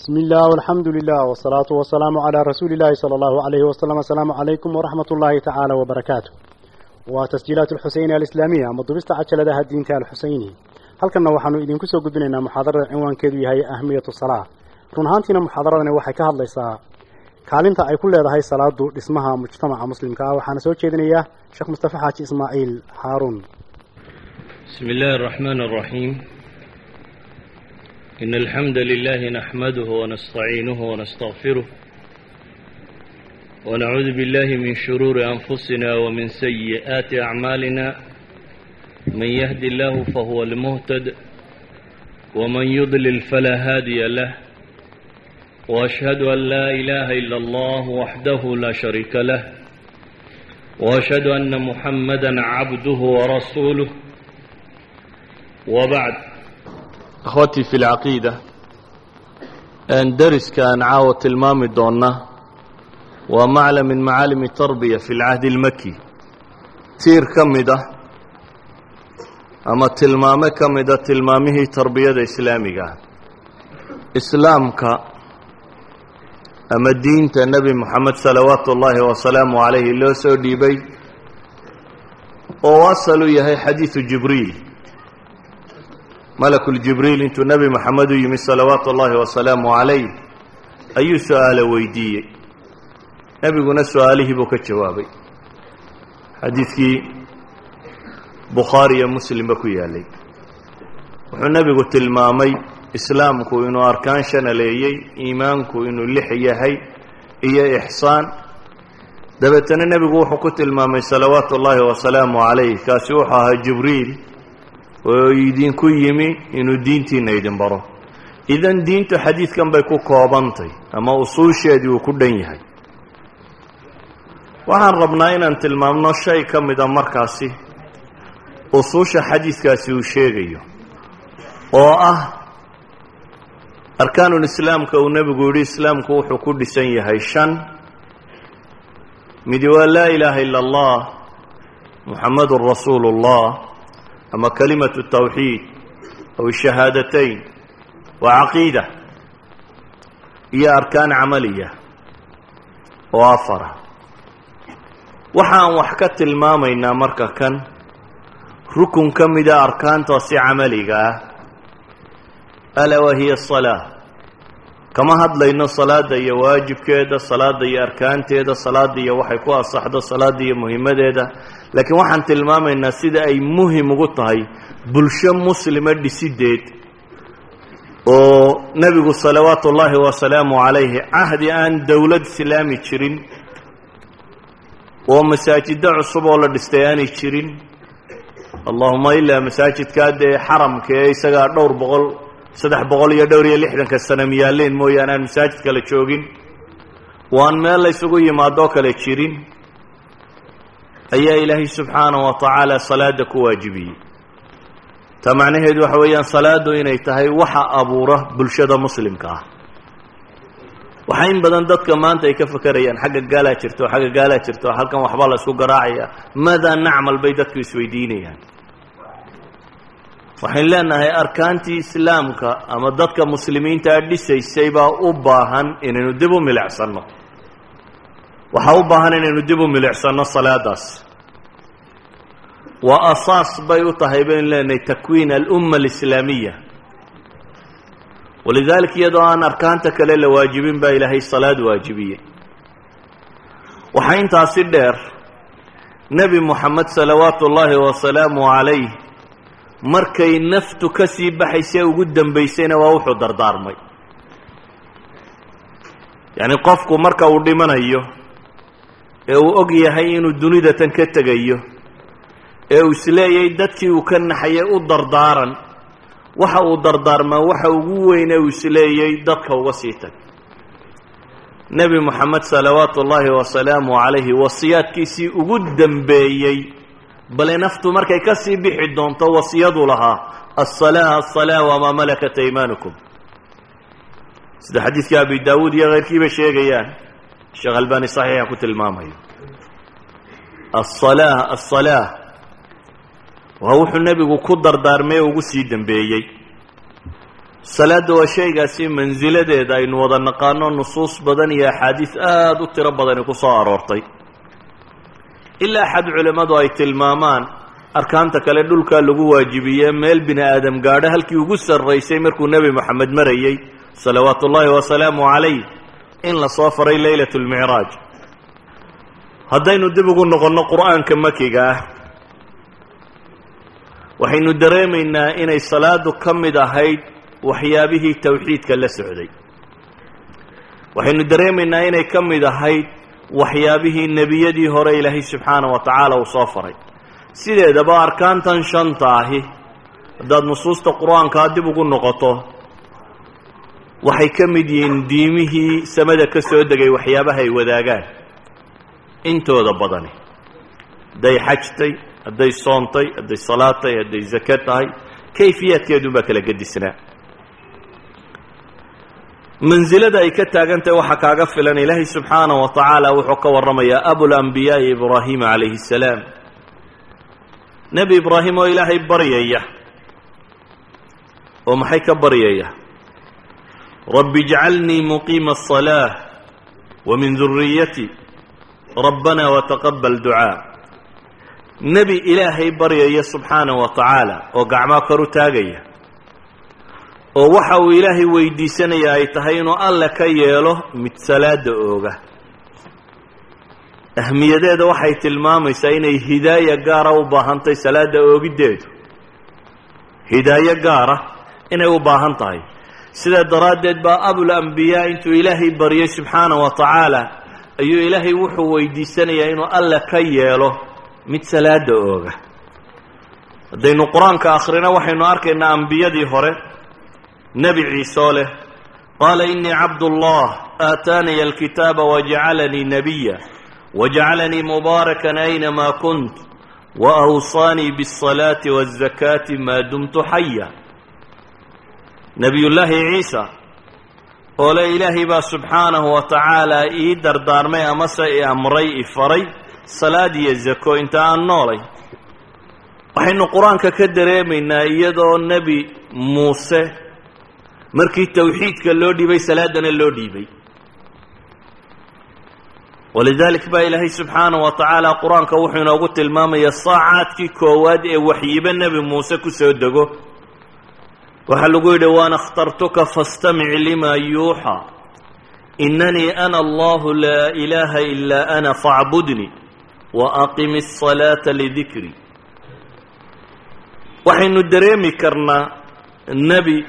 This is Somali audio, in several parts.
بسم الله والحمد لله والصلاة والسلام على رسول الله صلى الله عليه وسلم السلام عليكم ورحمة الله تعالى وبركاته وتسجيلات الحسين الإسلامية مضبست عجل لها الدين الحسيني هل كنا وحنو إذن كسو قدنا محاضرة عنوان كذو هي أهمية الصلاة رنهانتنا محاضرة وحي كهد ليسا كالنتا أي كل هذا هي صلاة اسمها مجتمع مسلم كا وحنا سوى كذنية شيخ مصطفى حاجي إسماعيل هارون بسم الله الرحمن الرحيم إن الحمد لله نحمده ونستعينه ونستغفره ونعوذ بالله من شرور أنفسنا ومن سيئات أعمالنا من يهدي الله فهو المهتد ومن يضلل فلا هادي له وأشهد أن لا إله إلا الله وحده لا شريك له وأشهد أن محمدا عبده ورسوله وبعد akhwatii fi lcaqiida dariskaan caawa tilmaami doonna waa maclam min macaalimi tarbiya fi lcahdi اlmaki tiir ka mid ah ama tilmaame ka mida tilmaamihii tarbiyada islaamiga ah. Islaamka ama diinta nebi moxamed salawaatu ullaahi wasalaamu calayhi loo soo dhiibay oo asal u yahay xadiidu jibriil malakuljibriil intuu nebi moxamed u yimid salawaatu ullaahi wasalaamu calayh ayuu su'aalo weydiiyey. Nebiguna su'aalihii buu ka jawaabay. Xadiidkii bukhaari iyo muslimba ku yaalay. Wuxuu nebigu tilmaamay islaamku inuu arkaan shanaleeyey iimaanku inuu lix yahay iyo ixsaan. Dabeetana nebigu wuxuu ku tilmaamay salawaatu ullaahi wasalaamu calayh kaasi wuxuu ahaa jibriil oo idinku yimi inuu diintiina idin baro. Idan diintu xadiidkan bay ku koobantay ama usuusheedii uu ku dhan yahay. Waxaan rabnaa inaan tilmaamno shay ka mida markaasi usuusha xadiidkaasi uu sheegayo oo ah arkaanul islaamka uu nebigu yidhi islaamku wuxuu ku dhisan yahay shan. Midi waa laa ilaaha ila allah muxamadun rasuulu اllah ama kalimatu tawxiid aw shahaadatayn waa caqiida iyo arkaan camaliya oo afara. Waxaan wax ka tilmaamaynaa marka kan rukun ka mida arkaantaasi camaliga ah. Alaa wahiya asalaa kama hadlayno salaada iyo waajibkeeda salaada iyo arkaanteeda salaada iyo waxay ku asaxdo salaada iyo muhimadeeda laakiin waxaan tilmaamaynaa sida ay muhiim ugu tahay bulsho muslima dhisideed oo nebigu salawaatu ullaahi wasalaamu calayhi cahdi aan dowlad islaami jirin oo masaajiddo cusub oo la dhistay aanay jirin. Allahuma ilaa masaajidkaa dee xaramka ee isagaa dhowr boqol saddex boqol iyo dhowr iyo lixdanka sana miyaaleen mooyaane aan masaajid kale joogin. Waan meel la ysugu yimaadoo kale jirin ayaa ilaahay subxaanahu wa tacaala salaada ku waajibiyey. Taa macnaheedu waxa weeyaan salaadu inay tahay waxa abuura bulshada muslimka ah. Waxa in badan dadka maanta ay ka fakerayaan xagga gaalaa jirto xagga gaalaa jirto halkan waxbaa la isku garaacaya. Maadaa nacmal bay dadku isweydiinayaan. Waxayn leenahay arkaantii islaamka ama dadka muslimiintaa dhisaysay baa u baahan inaynu dib u milicsanno waxaa u baahan inaynu dib u milicsanno salaadaas. Waa asaas bay u tahay baynu leenahay takwiin alumma alislaamiya walidaalika iyadoo aan arkaanta kale la waajibin baa ilaahay salaad waajibiyey. Waxaa intaasi dheer nebi moxamed salawaatu ullaahi wasalaamu calayh markay naftu ka sii baxaysee ugu dambaysayna waa wuxuu dardaarmay. Yacni qofku marka uu dhimanayo ee uu og yahay inuu dunidatan ka tegayo ee uu isleeyay dadkii uu ka naxayay u dardaaran. Waxa uu dardaarmaa waxa ugu weyne uu isleeyay dadka uga sii tag. Nebi moxamed salawaatu ullaahi wasalaamu calayhi wasiyaadkiisii ugu dambeeyey bale naftu markay ka sii bixi doonto wasiyadu lahaa asalaa asalaa wamaa malakat aymaanukum sida xadiidka abi daawuud iyo keyrkiiba sheegayaan sheekh albani saxiixa ku tilmaamayo asalaa asalaa waa wuxuu nebigu ku dardaarmay ugu sii dembeeyey salaadda waa shaygaasi mansiladeeda aynu wada naqaano nusuus badan iyo axaadiis aada u tiro badani ku soo aroortay. Ilaa xad culimmadu ay tilmaamaan arkaanta kale dhulkaa lagu waajibiye meel bini aadam gaadho halkii ugu sarraysay markuu nebi moxamed marayey salawaatu ullaahi wasalaamu calayh in la faray leylat lmicraaj haddaynu dib ugu noqonno qur'aanka makiga ah waxaynu dareemaynaa inay salaadu ka mid ahayd waxyaabihii towxiidka la socday. Waxaynu dareemaynaa inay ka mid ahayd waxyaabihii nebiyadii hore ilaahay subxaana wa tacaala uu soo faray. Sideedaba arkaantan shanta ahi haddaad nusuusta qur'aankaa dib ugu noqoto waxay ka mid yihiin diimihii samada ka soo degay waxyaabaha ay wadaagaan. Intooda badani hadday xajtay hadday soontay hadday salaad tahay hadday zake tahay kayfiyaadkeedun baa kala gedisnaa mansilada ay ka taagantahay waxaa kaaga filan ilaahay subxaana wa tacaala wuxuu ka warramayaa abulambiyaai ibraahima calayhi salaam. Nebi ibraahim oo ilaahay baryaya. Oo maxay ka baryaya rabbi ijcalnii muqiima aلصalaة wa min duriyati rabbana wataqabal ducaa nebi ilaahay baryaya subxaana wa tacaala oo gacmaa kor u taagaya oo waxa uu ilaahay weydiisanaya ay tahay inuu alle ka yeelo mid salaada ooga ahmiyadeeda waxay tilmaamaysaa inay hidaaya gaara u baahantay salaada oogiddeedu hidaayo gaara inay u baahan tahay sidaa daraaddeed baa abulambiyaa intuu ilaahay baryay subxaana wa tacaala ayuu ilaahay wuxuu weydiisanayaa inuu alle ka yeelo mid salaada ooga. Haddaynu qur'aanka akhrino waxaynu arkaynaa ambiyadii hore nebi ciisoo leh qaala inii cabdullah aataaniya alkitaaba wajacalanii nebiya wajacalanii mubaarakan aynamaa kunt wa awsaanii biاlsalaati waazakaati maa dumtu xaya nebiyullaahi ciisa oo le ilaahay baa subxaanahu wa tacaala ii dardaarmay amase i amray i faray salaad iyo zako inta aan noolay. Waxaynu qur'aanka ka dareemaynaa iyadoo nebi muuse markii towxiidka loo dhiibay salaadana loo dhiibay walidalik baa ilaahay subxaanahu wa tacaala qur'aanka wuxuu inoogu tilmaamayaa saacaadkii koowaad ee waxyibo nebi muuse ku soo dego waxaa lagu yidhi waan اkhtartuka faاstamic lima yuuxى inanii ana allahu laa ilaaha ilaa ana faacbudni waaqimi الصalaaةa lidikri waxaynu dareemi karnaa nebi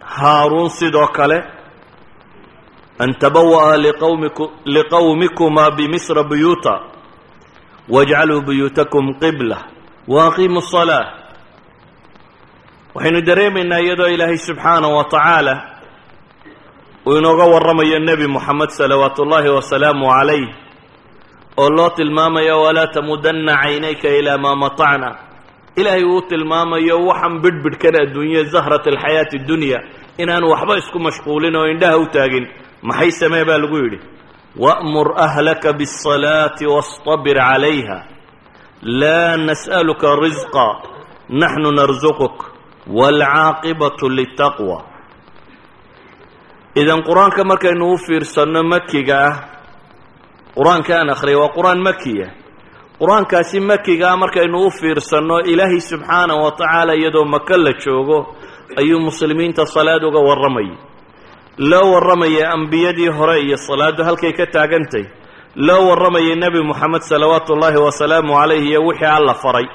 haaruun sidoo kale an tabawa'a liqowmikuma bimisra buyuuta wاjcaluu buyuutakum qibla waaqimu الصalaaة waxaynu dareemaynaa iyadoo ilaahay subxaanaه wa tacaala uu inooga warramayo nebi moxamed salawaatu ullaahi wasalaamu calayh oo loo tilmaamayo walaa tamudanna caynayka ilaa maa matacna. Ilaahay uu tilmaamayo waxaan bidhbidhkan adduunya zahrat alxayaati dunya inaan waxba isku mashquulin oo indhaha u taagin. Maxay samee baa lagu yidhi? Wa'mur ahlaka biاsalaati wastabir calayha laa nas'aluka risqa naxnu narsuquk waalcaaqibatu litaqwa idan qur'aanka markaynu u fiirsanno makiga ah qur'aanka aan akhriyay waa qur'aan makiya qur'aankaasi makiga ah markaynu u fiirsanno ilaahay subxaanahu wa tacaala iyadoo maka la joogo ayuu muslimiinta salaad uga warramayay loo warramayay ambiyadii hore iyo salaaddu halkay ka taagantay loo warramayay nebi moxamed salawaatu ullaahi wasalaamu calayh iyo wixii alla faray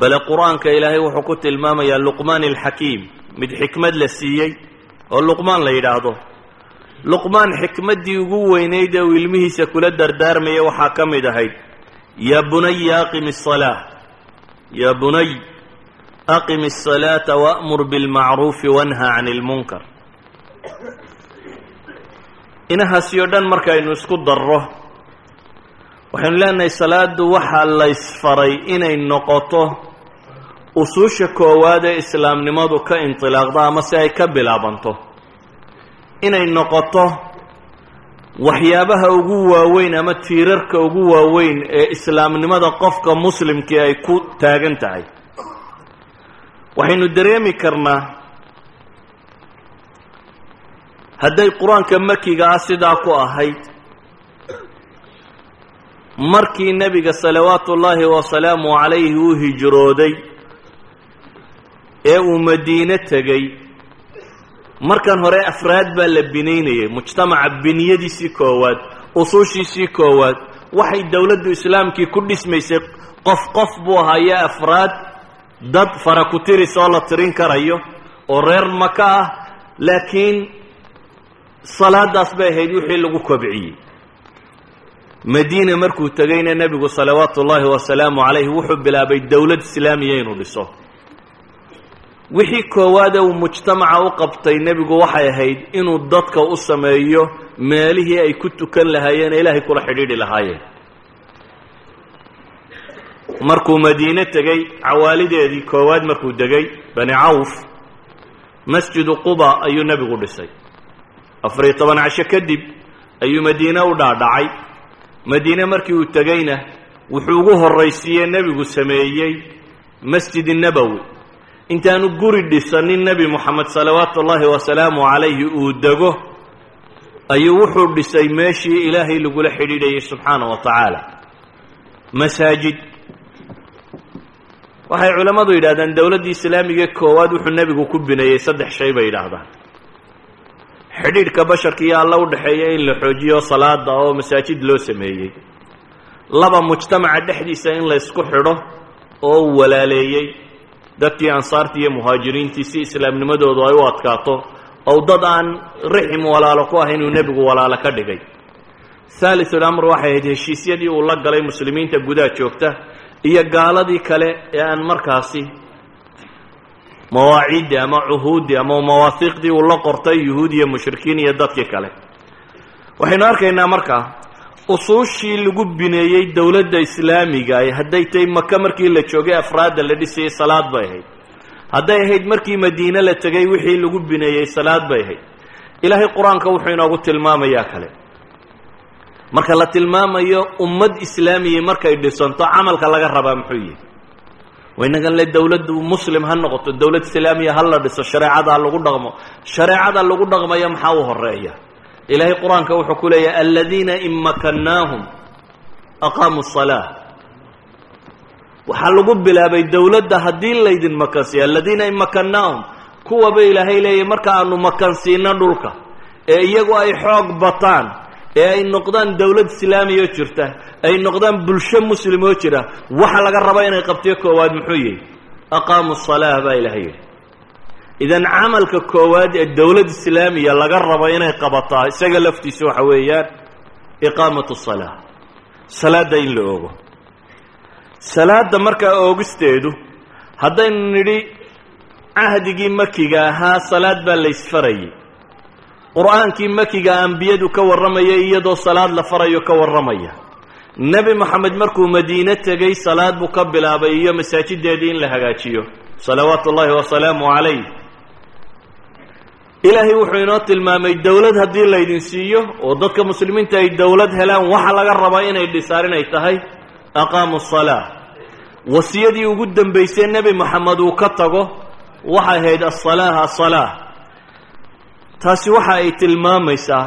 bale qur'aanka ilaahay wuxuu ku tilmaamayaa luqmaan alxakiim mid xikmad la siiyey oo luqmaan la yidhaahdo. Luqmaan xikmaddii ugu weynayd ee uu ilmihiisa kula dardaarmaya waxaa ka mid ahayd yaa bunay aqimi asalaa yaa bunay aqimi asalaata waamur bilmacruufi wanha can ilmunkar inahaasi oo dhan markaynu isku darro waxaynu leenahay salaadu waxaa laysfaray inay noqoto usuusha koowaad ee islaamnimadu ka indilaaqdo ama si ay ka bilaabanto. Inay noqoto waxyaabaha ugu waaweyn ama tiirarka ugu waaweyn ee islaamnimada qofka muslimkii ay ku taagan tahay. Waxaynu dareemi karnaa hadday qur'aanka makiga ah sidaa ku ahayd markii nebiga salawaatu ullaahi wasalaamu calayhi uu hijrooday ee uu madiine tegey markan hore afraad baa la binaynayay mujtamaca biniyadiisii koowaad usuushiisii koowaad waxay dowladdu islaamkii ku dhismaysay qof qof buu ahaayo afraad dad fara ku tiris oo la tirin karayo oo reer maka ah laakiin salaadaas bay ahayd wixii lagu kobciyey madiina markuu tegayna nebigu salawaatu ullaahi wasalaamu calayhi wuxuu bilaabay dowlad islaamiya inuu dhiso. Wixii koowaade uu mujtamaca u qabtay nebigu waxay ahayd inuu dadka u sameeyo meelihii ay ku tukan lahaayeen ee ilaahay kula xidhiidhi lahaayeen. Markuu madiine tegey cawaalideedii koowaad markuu degay bani cawf masjidu quba ayuu nebigu dhisay. Afariyo toban casho kadib ayuu madiine u dhaadhacay madiine markii uu tegeyna wuxuu ugu horraysiiyey nebigu sameeyey masjid nabowi intaanu guri dhisanin nebi moxamed salawaatu ullaahi wasalaamu calayhi uu dego ayuu wuxuu dhisay meeshii ilaahay lagula xidhiidhayay subxaana wa tacaala. Masaajid. Waxay culammadu yidhahdaan dowladdii islaamiga koowaad wuxuu nebigu ku bineeyey saddex shay bay yidhaahdaan xidhiidhka basharka iyo alla u dhexeeya in la xoojiyo salaada oo masaajid loo sameeyey. Laba mujtamaca dhexdiisa in la ysku xidho oo walaaleeyey. Dadkii ansaartii iyo muhaajiriintii si islaamnimadoodu ay u adkaato ou dad aan rixim walaalo ku ahayn uu nebigu walaalo ka dhigay. Haalisul amr waxay ahayd heshiisyadii uu la galay muslimiinta gudaha joogta iyo gaaladii kale ee aan markaasi mawaaciiddii ama cuhuuddii ama mawaahiiqdii uu la qortay yuhuud iyo mushrikiin iyo dadkii kale. Waxaynu arkaynaa markaa usuushii lagu bineeyey dowladda islaamiga ay hadday tahay maka markii la joogay afraadda la dhisayay salaad bay ahayd. Hadday ahayd markii madiine la tegay wixii lagu bineeyey salaad bay ahayd. Ilaahay qur'aanka wuxuu inoogu tilmaamayaa kale. Marka la tilmaamayo ummad islaamiya markay dhisanto camalka laga rabaa muxuu yihi waynagan le dowladdu muslim ha noqoto dowlad islaamiya ha la dhiso shareecada ha lagu dhaqmo. Shareecada lagu dhaqmayo maxaa u horreeya ilaahay qur'aanka wuxuu ku leeyahay aladiina in makannaahum aqaamuu salaa waxaa lagu bilaabay dowladda haddii laydin makansiiyo aladiina in makannaahum kuwaba ilaahay leeyahy marka aanu makansiino dhulka ee iyagu ay xoog bataan ee ay noqdaan dowlad islaamiya oo jirta ay noqdaan bulsho muslim oo jira waxa laga raba inay qabtiyo koowaad muxuu yihi aqaamu salaa baa ilahay yidhi. Idan camalka koowaad ee dowlad islaamiya laga rabo inay qabataa isaga laftiisa waxa weeyaan iqaamatu salaa salaadda in la oogo. Salaadda markaa oogisteedu haddaynu nidhi cahdigii makiga ahaa salaad baa la ysfarayay qur'aankii makiga ambiyadu ka warramaya iyadoo salaad la farayo ka warramaya. Nebi moxamed markuu madiine tegey salaad buu ka bilaabay iyo masaajideedii in la hagaajiyo. Salawaatu ullaahi wasalaamu calayh ilaahay wuxuu inoo tilmaamay dowlad haddii laydin siiyo oo dadka muslimiinta ay dowlad helaan waxa laga rabaa inay dhisaan inay tahay? Aqaamu salaa wasiyadii ugu dambaysay nebi moxamed uu ka tago waxay ahayd asalaa asalaa taasi waxa ay tilmaamaysaa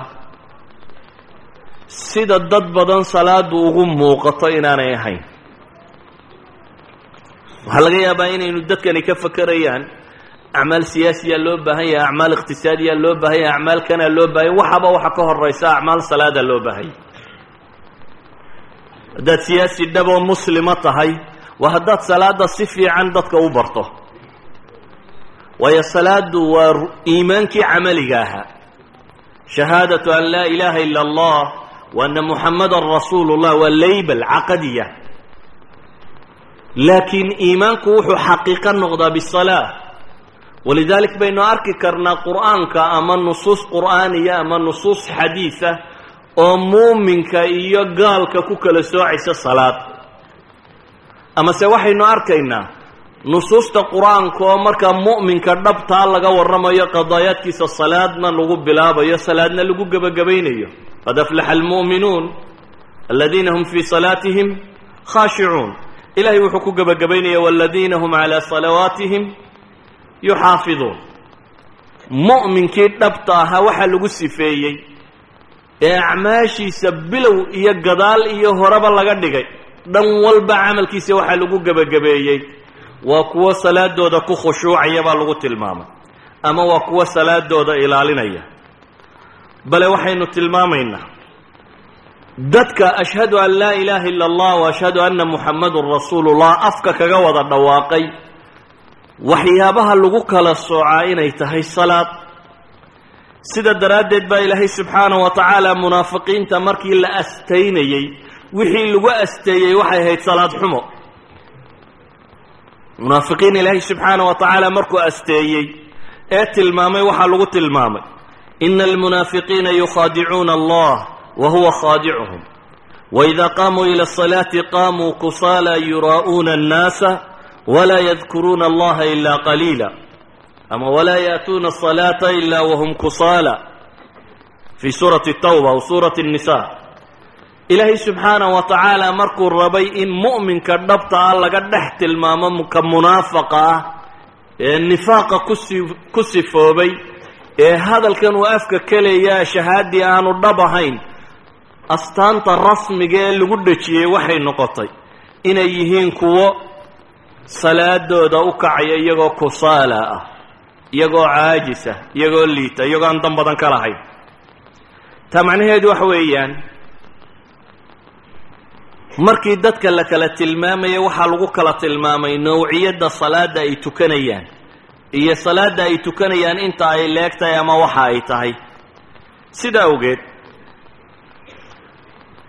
sida dad badan salaadu ugu muuqato inaanay ahayn. Waxaa laga yaabaa inaynu dadkani ka fakerayaan acmaal siyaasiyaa loo baahan yahay acmaal iqtisaadiyaa loo baahan yahay acmaal kanaa loo baahan yahy waxaba waxa ka horaysa acmaal salaada loo baahanya haddaad siyaasi dhaboo muslima tahay waa haddaad salaada si fiican dadka u barto waayo salaadu waa iimaankii camaliga ahaa shahaadatu an laa ilaaha ila allah wa ana muxamadan rasuulu llah waa laybel caqadiya laakiin iimaanku wuxuu xaqiiqo noqdaa bisalaa walidalik baynu arki karnaa qur'aanka ama nusuus qur'aaniya ama nusuus xadiida oo muuminka iyo gaalka ku kala soocaysa salaad amase waxaynu arkaynaa nusuusta qur'aanka oo markaa mu'minka dhabtaa laga warramayo qadaayaadkiisa salaadna lagu bilaabayo salaadna lagu gebagabaynayo qad aflaxa almu'minuun aladiina hum fii salaatihim khaashicuun ilahay wuxuu ku gebagabaynaya waladiina hum calaa salawaatihim yuxaafiduun. Mu'minkii dhabta ahaa waxaa lagu sifeeyey ee acmaashiisa bilow iyo gadaal iyo horeba laga dhigay. Dhan walba camalkiisa waxaa lagu gebagabeeyey waa kuwo salaadooda ku khushuucaya baa lagu tilmaamay. Ama waa kuwo salaadooda ilaalinaya. Bale waxaynu tilmaamaynaa dadka ashhadu an laa ilaaha illa allah wa ashhadu anna muxammadun rasuulullah afka kaga wada dhawaaqay waxyaabaha lagu kala soocaa inay tahay salaad. Sida daraaddeed baa ilaahay subxaanahu wa tacaala munaafiqiinta markii la astaynayey wixii lagu asteeyey waxay ahayd salaad xumo munaafiqiin ilaahay subxaanahu wa tacaala markuu asteeyey ee tilmaamay waxaa lagu tilmaamay ina almunaafiqiina yukhaadicuuna allah wa huwa khaadicuhum waida qaamuu ila asalaati qaamuu kusaala yuraa'uuna annaasa walaa yadkuruuna allaha ila qaliila. Ama walaa yaatuuna asalaata ila wahum kusaala. Fi suurati tawba w suurati nisa ilaahay subxaanahu wa tacaala markuu rabay in mu'minka dhabta ah laga dhex tilmaamo ka munaafaqa ah ee nifaaqa kusi ku sifoobay ee hadalkan uu afka ka leeyaa shahaadii aanu dhab ahayn astaanta rasmiga ee lagu dhejiyey waxay noqotay inay yihiin kuwo salaadooda u kacaya iyagoo kusaala ah iyagoo caajisa iyagoo liita iyagoo aan dan badan ka lahayn. Taa macnaheedu waxa weeyaan markii dadka la kala tilmaamaya waxaa lagu kala tilmaamay nowciyadda salaada ay tukanayaan. Iyo salaada ay tukanayaan inta ay leeg tahay ama waxa ay tahay. Sida awgeed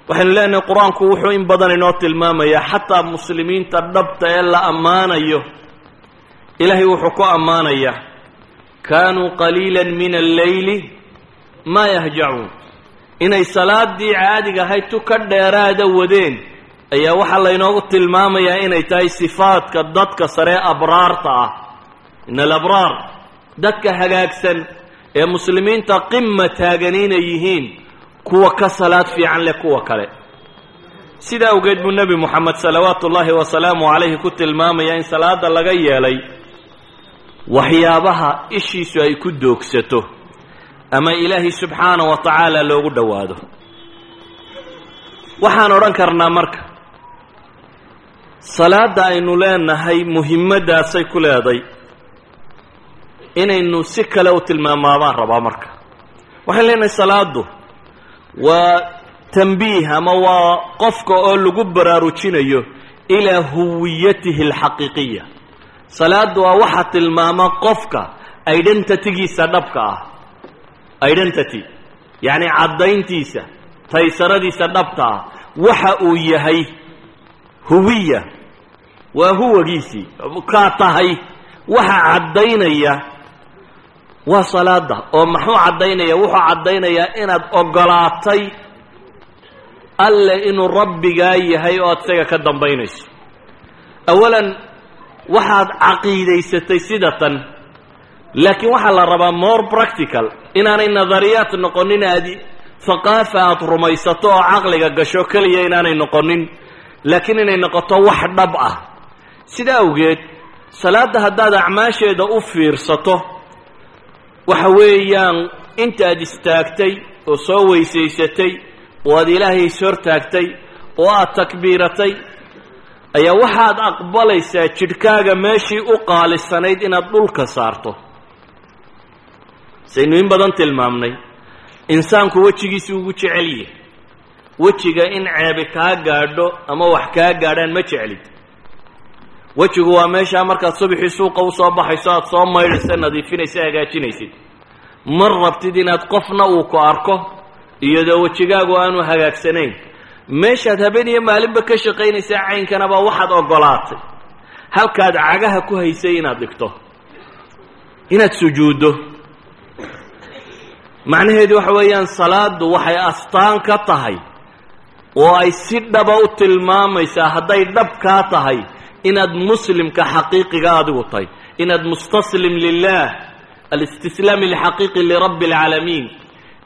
waxaynu leenahay qur'aanku wuxuu in badan inoo tilmaamayaa xataa muslimiinta dhabta ee la ammaanayo ilaahay wuxuu ku ammaanayaa kaanuu qaliila min alleyli maa yahjacuun. Inay salaadii caadiga ahayd tu ka dheeraada wadeen ayaa waxaa laynoogu tilmaamayaa inay tahay sifaadka dadka saree abraarta ah. In alabraar dadka hagaagsan ee muslimiinta qima taagan inay yihiin kuwa ka salaad fiican leh kuwa kale. Sida awgeed buu nebi moxamed salawaatu ullaahi wasalaamu calayhi ku tilmaamaya in salaada laga yeelay waxyaabaha ishiisu ay ku doogsato ama ilaahay subxaanahu wa tacaala loogu dhowaado. Waxaan odhan karnaa marka salaadda aynu leenahay muhimaddaasay ku leeday inaynu si kale u tilmaamaabaan rabaa marka. Waxaan leenahay salaaddu waa tambiih ama waa qofka oo lagu baraarujinayo ilaa huwiyatihi alxaqiiqiya. Salaaddu waa waxa tilmaama qofka identitygiisa dhabka ah. Identity yacni caddayntiisa taysaradiisa dhabta ah. Waxa uu yahay huwiya waa huwagiisii kaa tahay. Waxa caddaynaya. Waa salaada oo maxuu caddaynaya? Wuxuu caddaynayaa inaad ogolaatay alle inuu rabbigaa yahay oo isaga ka dambaynayso. Awalan waxaad caqiidaysatay sida tan laakiin waxaa la rabaa more practical. Inaanay nadariyaad noqonin aad haqaafa aada rumaysato oo caqliga gasho keliya inaanay noqonin laakiin inay noqoto wax dhab ah. Sida awgeed salaadda haddaad acmaasheeda u fiirsato waxa weeyaan intaad istaagtay oo soo weysaysatay oo aad ilaahay is hortaagtay oo aad takbiiratay ayaa waxaad aqbalaysaa jidhkaaga meeshii u qaalisanayd inaad dhulka saarto. Saynu in badan tilmaamnay insaanku wejigiisii ugu jecel yahay wejiga in ceebi kaa gaadho ama wax kaa gaadhaan ma jeclid. Wejigu waa meeshaa markaad subaxii suuqa u soo baxayso aada soo maydhaysa nadiifinaysa hagaajinaysid. Mar rabtid inaad qofna uu ku arko iyadoo wejigaagu aanu hagaagsanayn meeshaad habeen iyo maalinba ka shaqaynaysaa caynkanaba waxaad ogolaatay. Halkaad cagaha ku haysay inaad dhigto. Inaad sujuuddo. Macnaheedu waxa weeyaan salaaddu waxay astaan ka tahay oo ay si dhaba u tilmaamaysaa hadday dhab kaa tahay inaad muslimka xaqiiqiga adigu tahay. Inaad mustaslim lilah alistislaam alxaqiiqi lirabbi alcaalamiin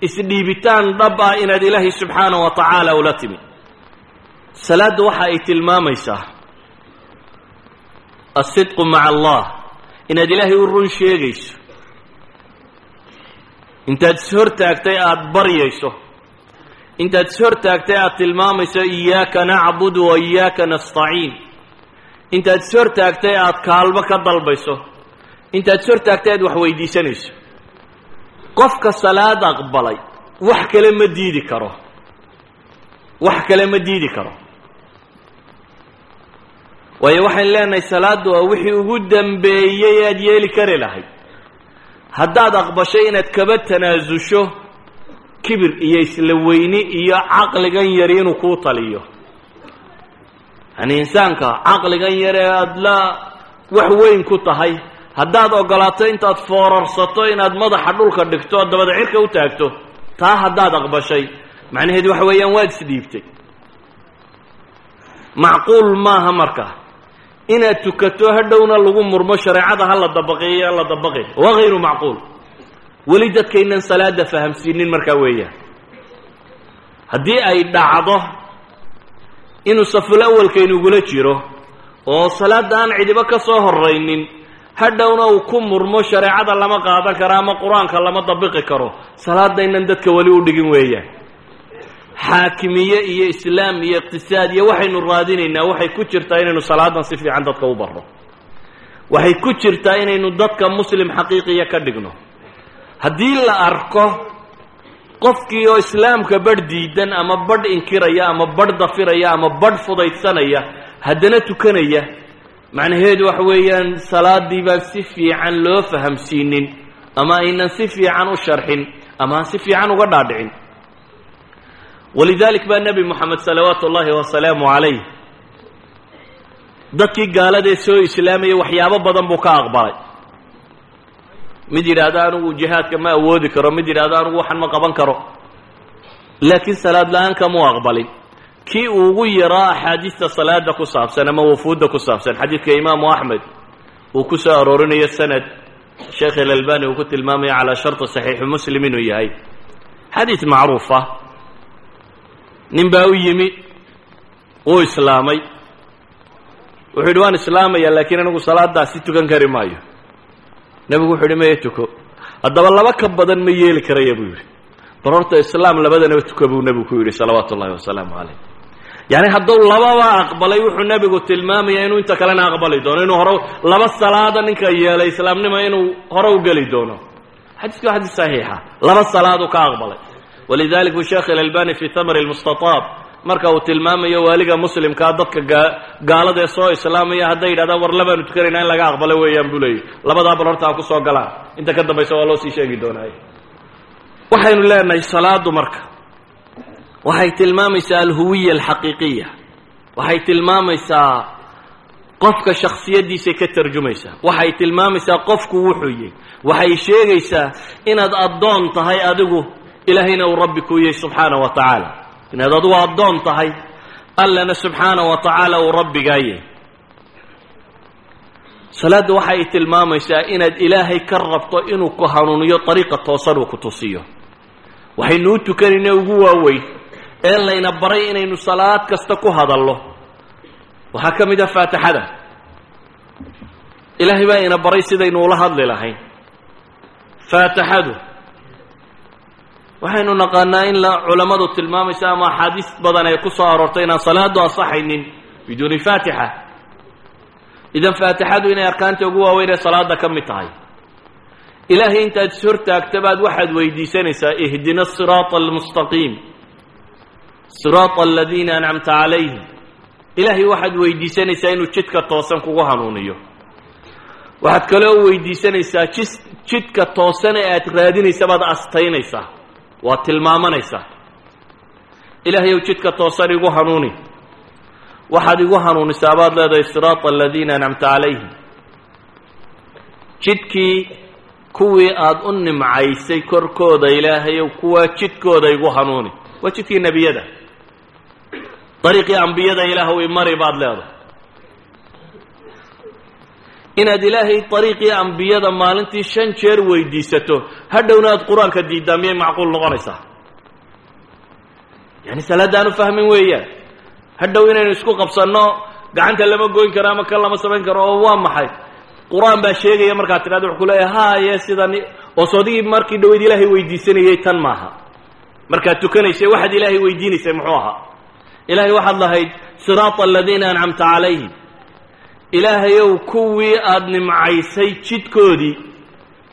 isdhiibitaan dhab ah inaad ilaahay subxaanahu wa tacaala ula timi. Salaaddu waxa ay tilmaamaysaa asidqu maca allah inaad ilaahay u run sheegayso. Intaad ishortaagtay aada baryayso intaad ishortaagtay aada tilmaamayso iyaaka nacbudu wa iyaaka nastaciin. Intaad ishortaagtay aada kaalmo ka dalbayso. Intaad ishortaagtay aad wax weydiisanayso. Qofka salaad aqbalay wax kale ma diidi karo. Wax kale ma diidi karo. Waayo waxayn leenahay salaaddu waa wixii ugu dambeeyey aad yeeli kari lahayd. Haddaad aqbashay inaad kaba tanaasusho kibir iyo isla weyni iyo caqligan yari inuu kuu taliyo. Yani insaanka caqligan yar ee aada la wax weyn ku tahay. Haddaad ogolaato intaad foorarsato inaad madaxa dhulka dhigto oo dabada cirka u taagto taa haddaad aqbashay. Macnaheedu waxa weeyaan waad isdhiibtay macquul maaha marka. Inaad tukato hadhowna lagu murmo shareecada ha la dabaqiyo aan la dabaqin waa hayru macquul weli dadkaynan salaada fahamsiinin markaa weeyaan haddii ay dhacdo inuu saful awalkaynugula jiro oo salaadda aan cidibo ka soo horaynin hadhowna uu ku murmo shareecada lama qaadan karo ama qur'aanka lama dabiqi karo salaadaynan dadka weli u dhigin weeyaan xaakimiye iyo islaam iyo iqtisaad iyo waxaynu raadinaynaa waxay ku jirtaa inaynu salaadan si fiican dadka u barro. Waxay ku jirtaa inaynu dadka muslim xaqiiqiya ka dhigno haddii la arko qofkii oo islaamka badh diidan ama badh inkiraya ama badh dafiraya ama badh fudaydsanaya haddana tukanaya macnaheedu waxa weeyaan salaadii baan si fiican loo fahamsiinin ama aynan si fiican u sharxin ama aan si fiican uga dhaadhicin. Walidalik baa nebi moxamed salawaatu ullaahi wasalaamu calayh dadkii gaaladee soo islaamayay waxyaabo badan buu ka aqbalay mid yidhaahdo anigu jihaadka ma awoodi karo mid yidhahdo anigu waxan ma qaban karo. Laakiin salaad la'aan kamuu aqbalin. Kii uu ugu yaraa axaadiista salaada ku saabsan ama wafuudda ku saabsan xadiidka imaamu axmed uu ku soo aroorinayo sanad sheekh ilalbani uu ku tilmaamaya calaa sharti saxiixi muslim inuu yahay. Xadiid macruufa nin baa u yimi wuu islaamay. Wuxuu yidhi waan islaamaya laakiin anigu salaadaasi tukan kari maayo nebigu wuxuu yidhi maya tuko. Haddaba laba ka badan ma yeeli karaya buu yidhi. Bal horta islaam labadanaba tuka buu nebigu ku yidhi salawaatu ullahi wasalaamu calayh yacni hadduu lababa aqbalay wuxuu nebigu tilmaamaya inuu inta kalena aqbali doono inuu hore laba salaada ninka yeelay islaamnimo inuu hore u geli doono. Xadiisku waa xadiis saxiixa. Laba salaaduu ka aqbalay. Walidalik bu sheekh ilalbani fi tamri lmustataab marka uu tilmaamayo waaliga muslimkaa dadka gaalada ee soo islaamaya hadday yidhahdaan war labaanu tukanayna in laga aqbalo weeyaan buu leeyay labadaa bal horta ha ku galaan inta ka dambaysa waa loo sii sheegi doonaaye waxaynu leenahay salaadu marka. Waxay tilmaamaysaa alhuwiya alxaqiiqiya waxay tilmaamaysaa qofka shaksiyaddiisay ka tarjumaysaa waxay tilmaamaysaa qofku wuxuu yahy waxay sheegaysaa inaad addoon tahay adigu ilaahayna uu rabbi kuu yahay subxaana wa tacaala inaad adigu addoon tahay allana subxaana wa tacaala uu rabbigaa yahay salaadda waxay tilmaamaysaa inaad ilaahay ka rabto inuu ku hanuuniyo dariiqa toosan uu ku tusiyo. Waxaynu u tukanayna ugu waaweyn ee layna baray inaynu salaad kasta ku hadallo. Waxaa ka mid ah faatixada. Ilaahay baa ina baray sidaynu ula hadli lahayn. Faatixadu waxaynu naqaanaa in la culammadu tilmaamaysa ama axaadiis badan ee ku soo aroortay inaan salaadu asaxaynin biduuni faatixa. Idan faatixadu inay arkaanta ugu waaweyn ee salaada ka mid tahay. Ilaahay intaad is hortaagta baad waxaad weydiisanaysaa ihdina asiraata almustaqiim siraata aladiina ancamta calayhim ilaahay waxaad weydiisanaysaa inuu jidka toosan kugu hanuuniyo. Waxaad kaloo weydiisanaysaa jis jidka toosan ee aad raadinaysa baad astaynaysaa waad tilmaamanaysaa ilaahay ow jidka toosan igu hanuuni. Waxaad igu hanuunisaa baad leedahay siraata aladiina ancamta calayhim jidkii kuwii aada u nimcaysay korkooda ilaahayow kuwaa jidkooda igu hanuuni. Waa jidkii nebiyada. Dariiqii ambiyada ilaahw imari baad leedahay inaad ilaahay dariiqii ambiyada maalintii shan jeer weydiisato hadhowna aad qur'aanka diiddaa miyay macquul noqonaysaa. Yani salaaddaanu fahmin weeyaan hadhow inaynu isku qabsanno gacanta lama goyn karo ama kan lama samayn karo oo waa maxay? Qur'aan baa sheegaya markaad tidhahdo wuxuu ku leeyahay haye sidan oo sodigii markii dhaweyd ilaahay weydiisanayay tan maaha. Markaad tukanaysay waxaad ilaahay weydiinaysay muxuu ahaa. Ilaahay waxaad lahayd siraata aladiina ancamta calayhim ilaahayow kuwii aada nimcaysay jidkoodii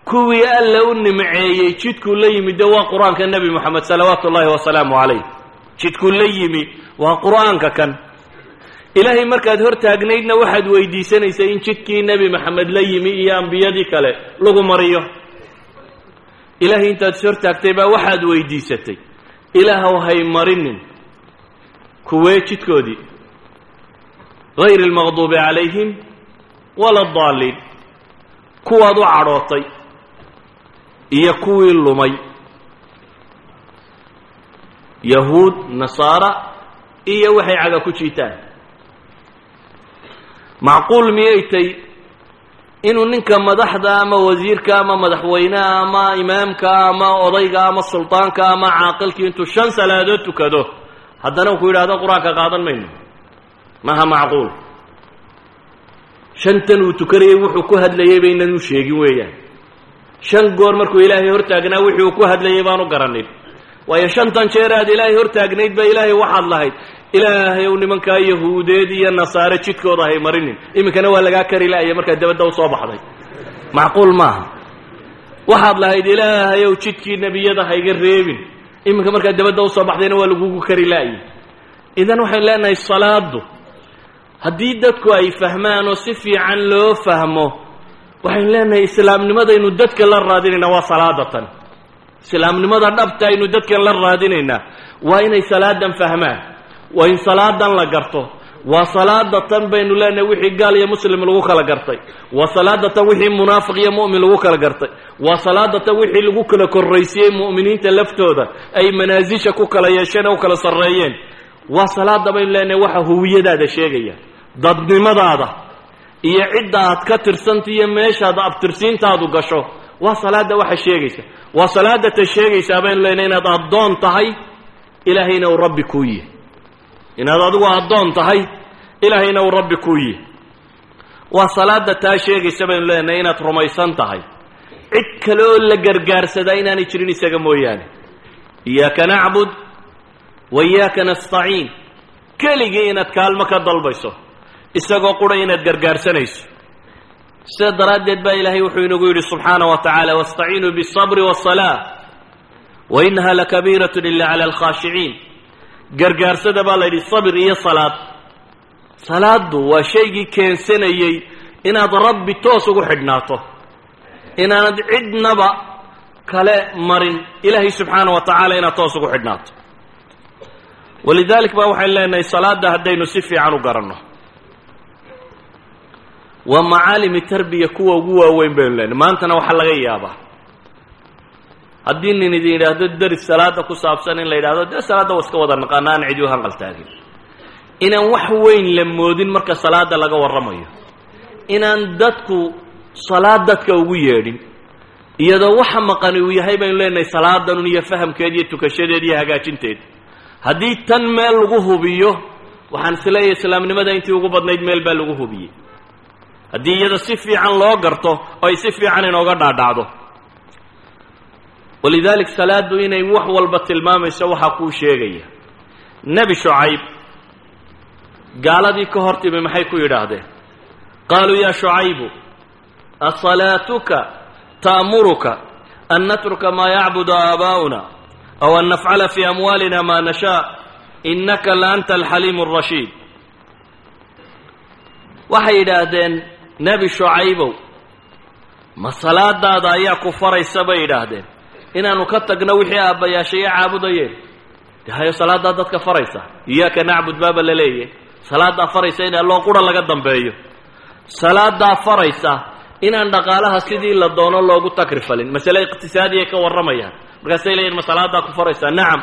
kuwii alla u nimceeyey jidkuu la yimi de waa qur'aanka nebi moxamed salawaatu ullaahi wasalaamu calayh. Jidkuu la yimi waa qur'aanka kan. Ilaahay markaad hor taagnaydna waxaad weydiisanaysay in jidkii nebi maxamed la yimi iyo ambiyadii kale lagu mariyo. Ilaahay intaad is hortaagtay baa waxaad weydiisatay. Ilaahow hay marinin. Kuwee jidkoodii hayr almaqduubi calayhim wala adaalliin kuwaad u cadhootay iyo kuwii lumay yahuud nasaara iyo waxay caga ku jiitaan macquul miyay tay inuu ninka madaxda ama wasiirka ama madaxweyneha ama imaamka ama odayga ama sultaanka ama caaqilkii intuu shan salaadood tukado haddana ku yidhahdo qur'aanka qaadan mayno maha macquul shantan uu tukanayay wuxuu ku hadlayay baynan u sheegin weeyaan. Shan goor markuu ilaahay hortaagnaa wixii uu ku baan u garanin. Waayo shantan jeer aad ilaahay hortaagnayd ba ilaahay waxaad lahayd. Ilaahay ow nimankaa yahuudeed iyo nasaare jidkooda hay marinin. Iminkana waa lagaa kari la'aya markaad dabadda u soo baxday. Macquul maaha. Waxaad lahayd ilaahay ow jidkii nebiyada hayga reebin. Iminka markaad dabadda u soo baxdayna waa lagugu kari la'ayay idan waxaynu leenahay salaadu haddii dadku ay fahmaan oo si fiican loo fahmo waxaynu leenahay islaamnimadaynu dadka la raadinaynaa waa salaadatan. Islaamnimada dhabta aynu dadkan la raadinaynaa waa inay salaadan fahmaan waa in salaadan la garto. Waa salaada tan baynu leenahay wixii gaal iyo muslim lagu kala gartay. Waa salaada tan wixii munaafiq iyo mu'min lagu kala gartay. Waa salaada tan wixii lagu kala korraysiyey mu'miniinta laftooda ay manaasisha ku kala yeesheen oo u kala sarreeyeen. Waa salaada baynu leenahay waxa huwiyadaada sheegaya dadnimadaada iyo cidda aad ka tirsanta iyo meeshaad abtirsiintaadu gasho waa salaada waxa sheegaysa waa salaada ta sheegaysaa baynu leenahay inaad addoon tahay ilaahayna uu rabbi kuu yihi inaad adigu addoon tahay ilaahayna uu rabbi kuu yihi waa salaada taa sheegaysa baynu leenahay inaad rumaysan tahay. Cid kale oo la gargaarsadaa inaanay jirin isaga mooyaane. Iyaaka nacbud wa iyaaka nastaciin. Keligii inaad kaalmo ka dalbayso isagoo qura inaad gargaarsanayso sida daraaddeed baa ilaahay wuxuu inagu yidhi subxaana wa tacaala wastaciinuu biالصabri wالصalaa wa inaha lakabiiratun ila cala alkhaashiciin gargaarsada baa la yidhi sabir iyo salaad salaaddu waa shaygii keensanayey inaad rabbi toos ugu xidhnaato inaanad cidnaba kale marin ilaahay subxaana wa tacaala inaad toos ugu xidhnaato walidalik ba waxaynu leenahay salaadda haddaynu si fiican u garanno waa macaalimi tarbiya kuwa ugu waaweyn baynu leenahay. Maantana waxaa laga yaabaa. Haddii nin idin yidhaahdo deris salaada ku saabsan in la yidhahdo dee salaadda waa iska wada naqaana aan cidi u hanqaltaagin inaan wax weyn la moodin marka salaada laga warramayo. Inaan dadku salaad dadka ugu yeedhin iyadoo waxa maqani uu yahay baynu leenahay salaadanun iyo fahamkeed iyo tukashadeed iyo hagaajinteed. Haddii tan meel lagu hubiyo waxaan is leeyahay islaamnimada intii ugu badnayd meel baa lagu hubiyey haddii iyada si fiican loo garto ay si fiican inooga dhaadhacdo. Walidalik salaadu inay wax walba tilmaamayso waxaa kuu sheegaya. Nebi shucayb gaaladii ka hor timi maxay ku yidhaahdeen? Qaaluu yaa shucaybu asalaatuka ta'muruka an natruka maa yacbudu aabaa'una aw an nafcala fii amwaalina maa nashaa innaka la anta alxaliimu arashiid waxay yidhaahdeen nebi shucaybow ma salaadaada ayaa ku faraysa bay yidhaahdeen. Inaanu ka tagno wixii aabbayaashaya caabudayeen de hayo salaadaa dadka faraysa. Iyaaka nacbud baaba la leeyahy salaadaa faraysa in alloo qura laga dambeeyo. Salaadaa faraysa inaan dhaqaalaha sidii la doono loogu takrifalin masale iqtisaadiyay ka warramayaan markaasay leeyihiin ma salaadaa ku faraysaa nacam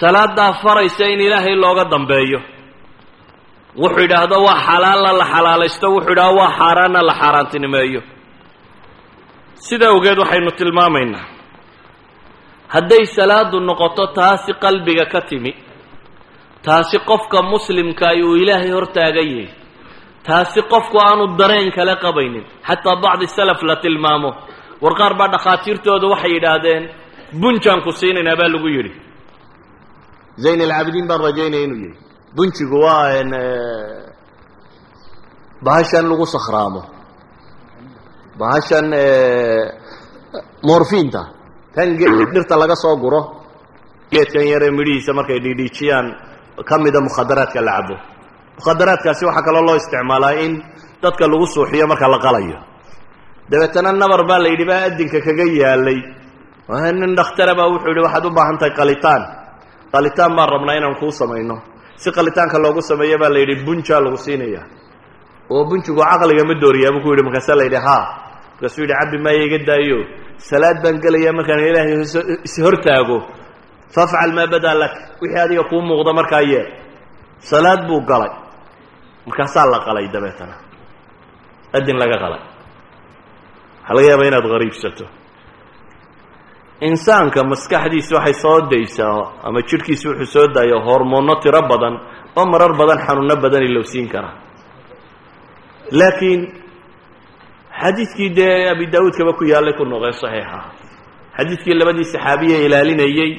salaadaa faraysa in ilaahay looga dambeeyo wuxuu yidhaahdo waa xalaalla la xalaalaysto wuxuu yidhahdo waa xaaraanna la xaaraantinimeeyo. Sida awgeed waxaynu tilmaamaynaa. Hadday salaadu noqoto taasi qalbiga ka timi. Taasi qofka muslimkaay uu ilaahay hortaagan yahay. Taasi qofku aanu dareen kale qabaynin. Xataa bacdi salaf la tilmaamo. War qaar baa dhakhaatiirtooda waxay yidhaahdeen bunjaan ku siinaynaa baa lagu yidhi. Zayn alcaabidiin baan rajaynaya inuu yihi bunjigu waa bahashan lagu sakhraamo. Bahashan morfinta tan dhirta laga soo guro. Geedkan yaree midhihiisa markay dhiidhiijiyaan ka mida mukhadaraadka la cabo. Mukhadaraadkaasi waxaa kaloo loo isticmaalaa in dadka lagu suuxiyo marka la qalayo. Dabeetana nabar baa la yidhi baa adinka kaga yaalay. Nin dhakhtara baa wuxuu yidhi waxaad u baahan tahay qalitaan. Qalitaan baan rabnaa inaan kuu samayno si qalitaanka loogu sameeyo baa la yidhi bunjaa lagu siinaya oo bunjigu caqliga ma dooriyaa buu ku yidhi markaasa la yidhi ha markaasuu yidhi cabbi maaya iga daayo. Salaad baan gelayaa markaan ilaahay ishortaago fafcal maa badaa lak. Wixii adiga kuu muuqda markaa yeel. Salaad buu galay. Markaasaa la qalay dabeetana. Adin laga qalay. Waxaa laga yaabaa inaad hariibsato insaanka maskaxdiisa waxay soo daysaa ama jidhkiisa wuxuu soo daayo hormoonno tiro badan oo marar badan xanuuno badan ilowsiin kara. Laakiin xadiidkii dee abi daawuudkaba ku yaallay ku noqee saxiixa. Xadiidkii labadii saxaabiye ilaalinayey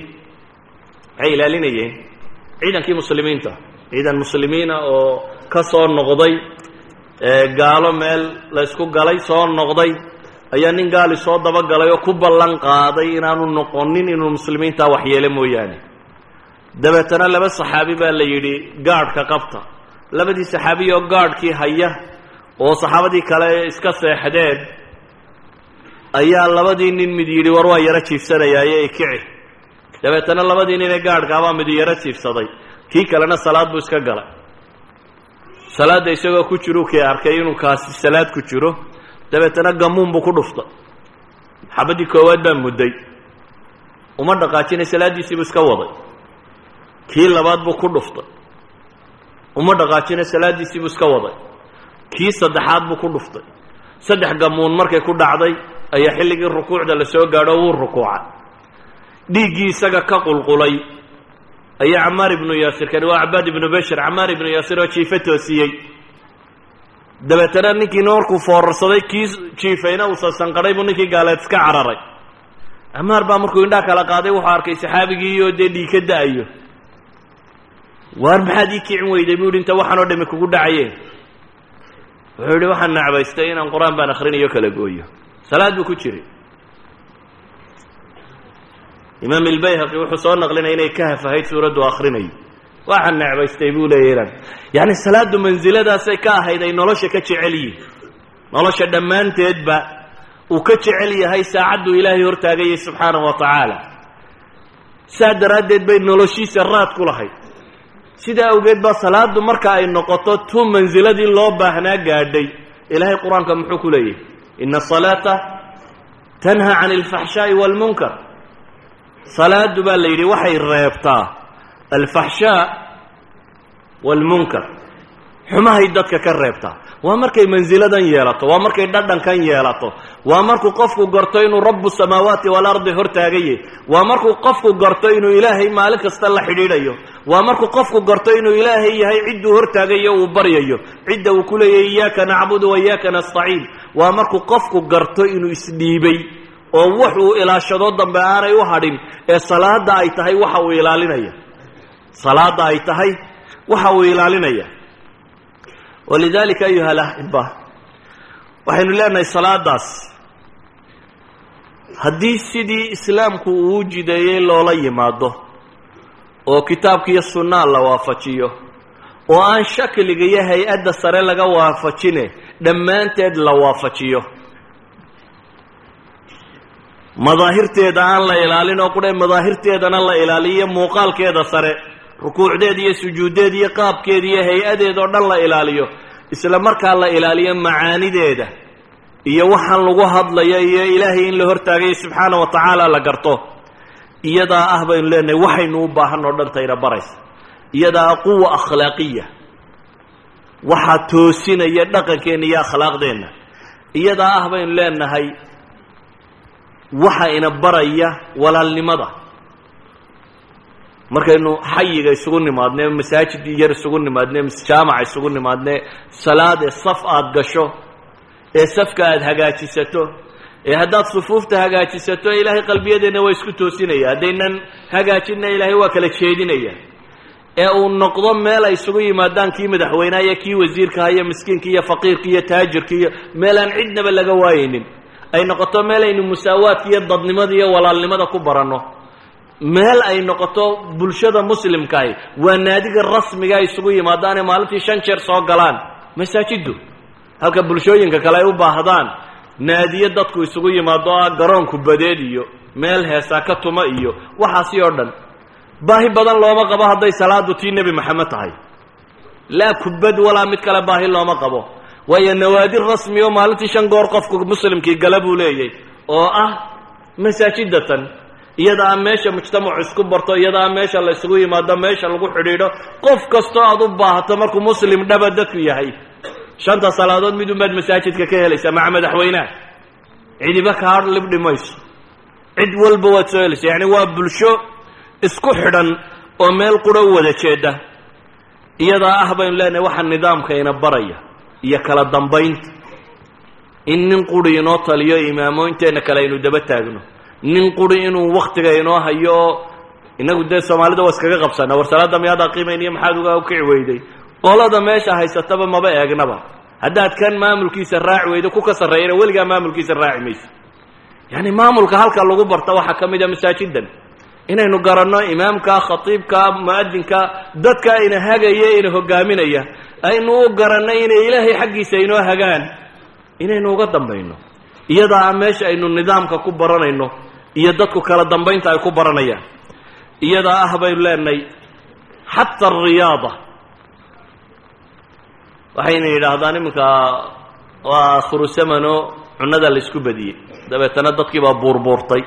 maxay ilaalinayeen ciidankii muslimiinta ciidan muslimiina oo ka soo noqday gaalo meel la ysku galay soo noqday ayaa nin gaali soo dabagalay oo ku ballan qaaday inaanu noqonin inuu muslimiintaa waxyeelo mooyaane. Dabeetana laba saxaabi baa la yidhi gaadhka qabta. Labadii saxaabiy oo gaadhkii haya oo saxaabadii kale iska seexdeen ayaa labadii nin mid yidhi war waa yaro jiifsanayaaye kici. Dabeetana labadii nin ee gaadhkaabaa mid yaro jiifsaday. Kii kalena salaad buu iska galay. Salaadda isagoo ku jiru kii arkay inuu kaasi salaad ku jiro dabeetana gamuun buu ku dhuftay. Xabaddii koowaad baa mudday. Uma dhaqaajinay salaaddiisiibuu iska waday. Kii labaad buu ku dhuftay. Uma dhaqaajinay salaaddiisiibuu iska waday. Kii saddexaad buu ku dhuftay. Saddex gamuun markay ku dhacday ayaa xilligii rukuucda la soo gaadho wuu rukuucay. Dhiiggii isaga ka qulqulay ayaa camaar ibnu yaasir kani waa cabaad ibnu bashir camaar ibnu yaasir oo jiifo toosiyey dabeetana ninkiina markuu foorarsaday kii jiifayna uu sasanqadhay buu ninkii gaaleed iska cararay. Camaar baa markuu indhaa kala qaaday wuxuu arkay saxaabigiioo dee dhiig ka da'ayo. Waar maxaad ii kicin weyday? buu yidhi inta waxaanoo dhami kugu dhacayeen. Wuxuu yidhi waxaan necbaystay inaan qur'aan baan akrinayo kala gooyo. Salaad buu ku jiray. Imaam ilbayhaqi wuxuu soo naqlinaya inay kahaf ahayd suuraddu akrinay waxaan necbaystay buu leeya inan yacni salaaddu mansiladaasay ka ahayd ay nolosha ka jecel yihiin nolosha dhammaanteedba uu ka jecel yahay saacadduu ilaahay hortaagayay subxaanahu wa tacaala. Saa daraaddeed bay noloshiisa raad ku lahayd. Sidaa awgeed baa salaaddu marka ay noqoto tu mansiladii loo baahnaa gaadhay. Ilaahay qur'aanka muxuu ku leeyahy ina asalaata tanha can alfaxshaa'i waalmunkar salaadu baa la yidhi waxay reebtaa alfaxshaa waalmunkar xumahay dadka ka reebtaa waa markay mansiladan yeelato waa markay dhadhankan yeelato. Waa markuu qofku garto inuu rabu samaawaati waalardi hortaagaye waa markuu qofku garto inuu ilaahay maalin kasta la xidhiidhayo. Waa markuu qofku garto inuu ilaahay yahay cidduu hortaagayo uu baryayo. Cidda uu ku leeyahy iyaaka nacbudu wa iyaaka nastaciin. Waa markuu qofku garto inuu isdhiibay oo wax uu ilaashado dambe aanay u hadhin ee salaada ay tahay waxa uu ilaalinaya salaada ay tahay waxa uu ilaalinaya. Walidalika ayuha alaxiba waxaynu leenahay salaadaas. Haddii sidii islaamku uu jideeyey loola yimaado oo kitaabkiiyo sunnaa la waafajiyo oo aan shakliga iyo hay'adda sare laga waafajine dhammaanteed la waafajiyo. Madaahirteeda aan la ilaalin oo qudhe madaahirteedana la ilaaliyo muuqaalkeeda sare rukuucdeeda iyo sujuuddeeda iyo qaabkeeda iyo hay'adeeda oo dhan la ilaaliyo isla markaa la ilaaliyo macaanideeda iyo waxaan lagu hadlayo iyo ilaahay in la hortaagayo subxaana wa tacaala la garto. Iyadaa ah baynu leenahay waxaynu u baahan oo dhan tayna baraysa. Iyadaa quwa akhlaaqiya waxaa toosinaya dhaqankeenna iyo akhlaaqdeenna. Iyadaa ah baynu leenahay waxa ina baraya walaalnimada markaynu xayiga isugu nimaadne masaajid yar isugu nimaadne jaamaca isugu nimaadne salaad ee saf aada gasho ee safka aada hagaajisato ee haddaad sufuufta hagaajisato ilaahay qalbiyadeenna waa isku toosinaya. Haddaynan hagaajinna ilaahay waa kala jeedinaya. Ee uu noqdo meel ay isugu yimaadaan kii madaxweynaha iyo kii wasiirkaha iyo miskiinka iyo faqiirka iyo taajirka iyo meel aan cidnaba laga waayaynin ay noqoto meel aynu musaawaadka iyo dadnimada iyo walaalnimada ku baranno meel ay noqoto bulshada muslimkaahi waa naadiga rasmiga isugu yimaadaanee maalintii shan jeer soo galaan. Masaajiddu halka bulshooyinka kale ay u baahdaan naadiye dadku isugu yimaado ah garoon kubadeed iyo meel heesaa ka tuma iyo waxaasi oo dhan. Baahi badan looma qabo hadday salaadu tii nebi maxamed tahay. Laa kubad walaa mid kale baahi looma qabo. Waayo nawaadi rasmi oo maalintii shan goor qofku muslimkii gala buu leeyay oo ah masaajidatan iyadaa meesha mujtamacu isku barto iyadaa meesha la isugu yimaado meesha lagu xidhiidho qof kastoo aad u baahato markuu muslim dhaba dadku yahay shanta salaadood mid unbaad masaajidka ka helaysaa maca madaxweynaha cidiba kaa libdhi mayso cid walba waad soo helaysa yacni waa bulsho isku xidhan oo meel qura wada jeeda. Iyadaa ah baynu leenahay waxaa nidaamkayna baraya iyo kala dambaynta. In nin quri inoo taliyo imaamooyinteenna kale aynu daba taagno nin quri inuu waktiga inoo hayo inagu dee soomaalida waa iskaga qabsanaa war salaada miyaad aqiimayniyo maxaad uga ukici weyday? Qolada meesha haysataba maba eegnaba. Haddaad kan maamulkiisa raaci weydo ku ka sarreeyana weligaa maamulkiisa raaci mayso. Yacni maamulka halka lagu barta waxaa ka mid a masaajidan. Inaynu garanno imaamka khatiibka mu'adinka dadka ina hagaya ina hogaaminaya aynu u garanno inay ilaahay xaggiisa inoo hagaan. Inaynu uga dambayno. Iyadaa meesha aynu nidaamka ku baranayno iyo dadku kala dambaynta ay ku baranayaan. Iyadaa ah baynu leenahay xata ariyaada waxayna yidhaahdaan iminka waa khurusamano cunada la isku badiyey. Dabeetana dadkii baa buurbuurtay.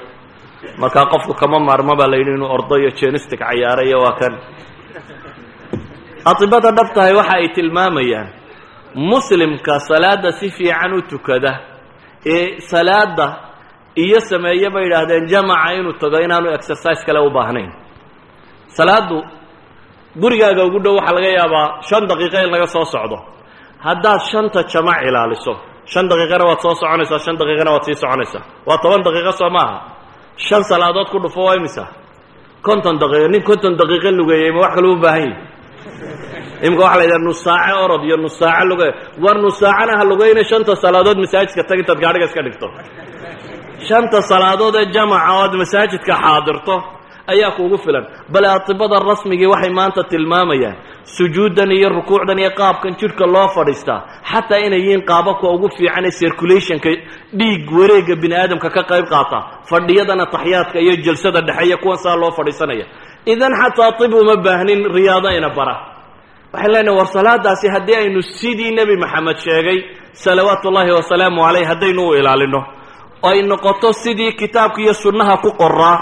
Markaa qofku kama maarmo baa la yidhi inuu ordo iyo jenistic cayaaray iyo waa kan. Atibada dhabtahay waxa ay tilmaamayaan muslimka salaada si fiican u tukada ee salaada iyo sameeye bay yidhaahdeen jamaca inuu tago inaanu exercise kale u baahnayn. Salaadu gurigaaga ugu dhow waxaa laga yaabaa shan daqiiqo in laga soo socdo. Haddaad shanta jamac ilaaliso shan daqiiqana waad soo soconaysaa shan daqiiqana waad sii soconaysaa. Waa toban daqiiqo soo maaha. Shan salaadood ku dhufo waa imisa konton daqiiqo nin konton daqiiqo lugeeyey ma wax kale u baahan yihi imika waxa la yidhaha nus saace orod iyo nus saace luge war nus saacana ha lugeyna shanta salaadood masaajidka tag intaad gaadhiga iska dhigto shanta salaadood ee jamaca oo aad masaajidka xaadirto ayaa kuugu filan. Bale atibada rasmigii waxay maanta tilmaamayaan sujuuddan iyo rukuucdan iyo qaabkan jidhka loo fadhiistaa xataa inay yihiin qaababka ugu fiican ee circulationka dhiig wareega bini aadamka ka qayb qaata fadhiyadana taxyaadka iyo jalsada dhexeeya kuwan saa loo fadhiisanaya. Idan xataa tib uma baahnin riyaado ina bara. Waxaan leenahay war salaadaasi haddii aynu sidii nebi maxamed sheegay salawaatu ullaahi wasalaamu caleyh haddaynu u ilaalino oo ay noqoto sidii kitaabka iyo sunnaha ku qoraa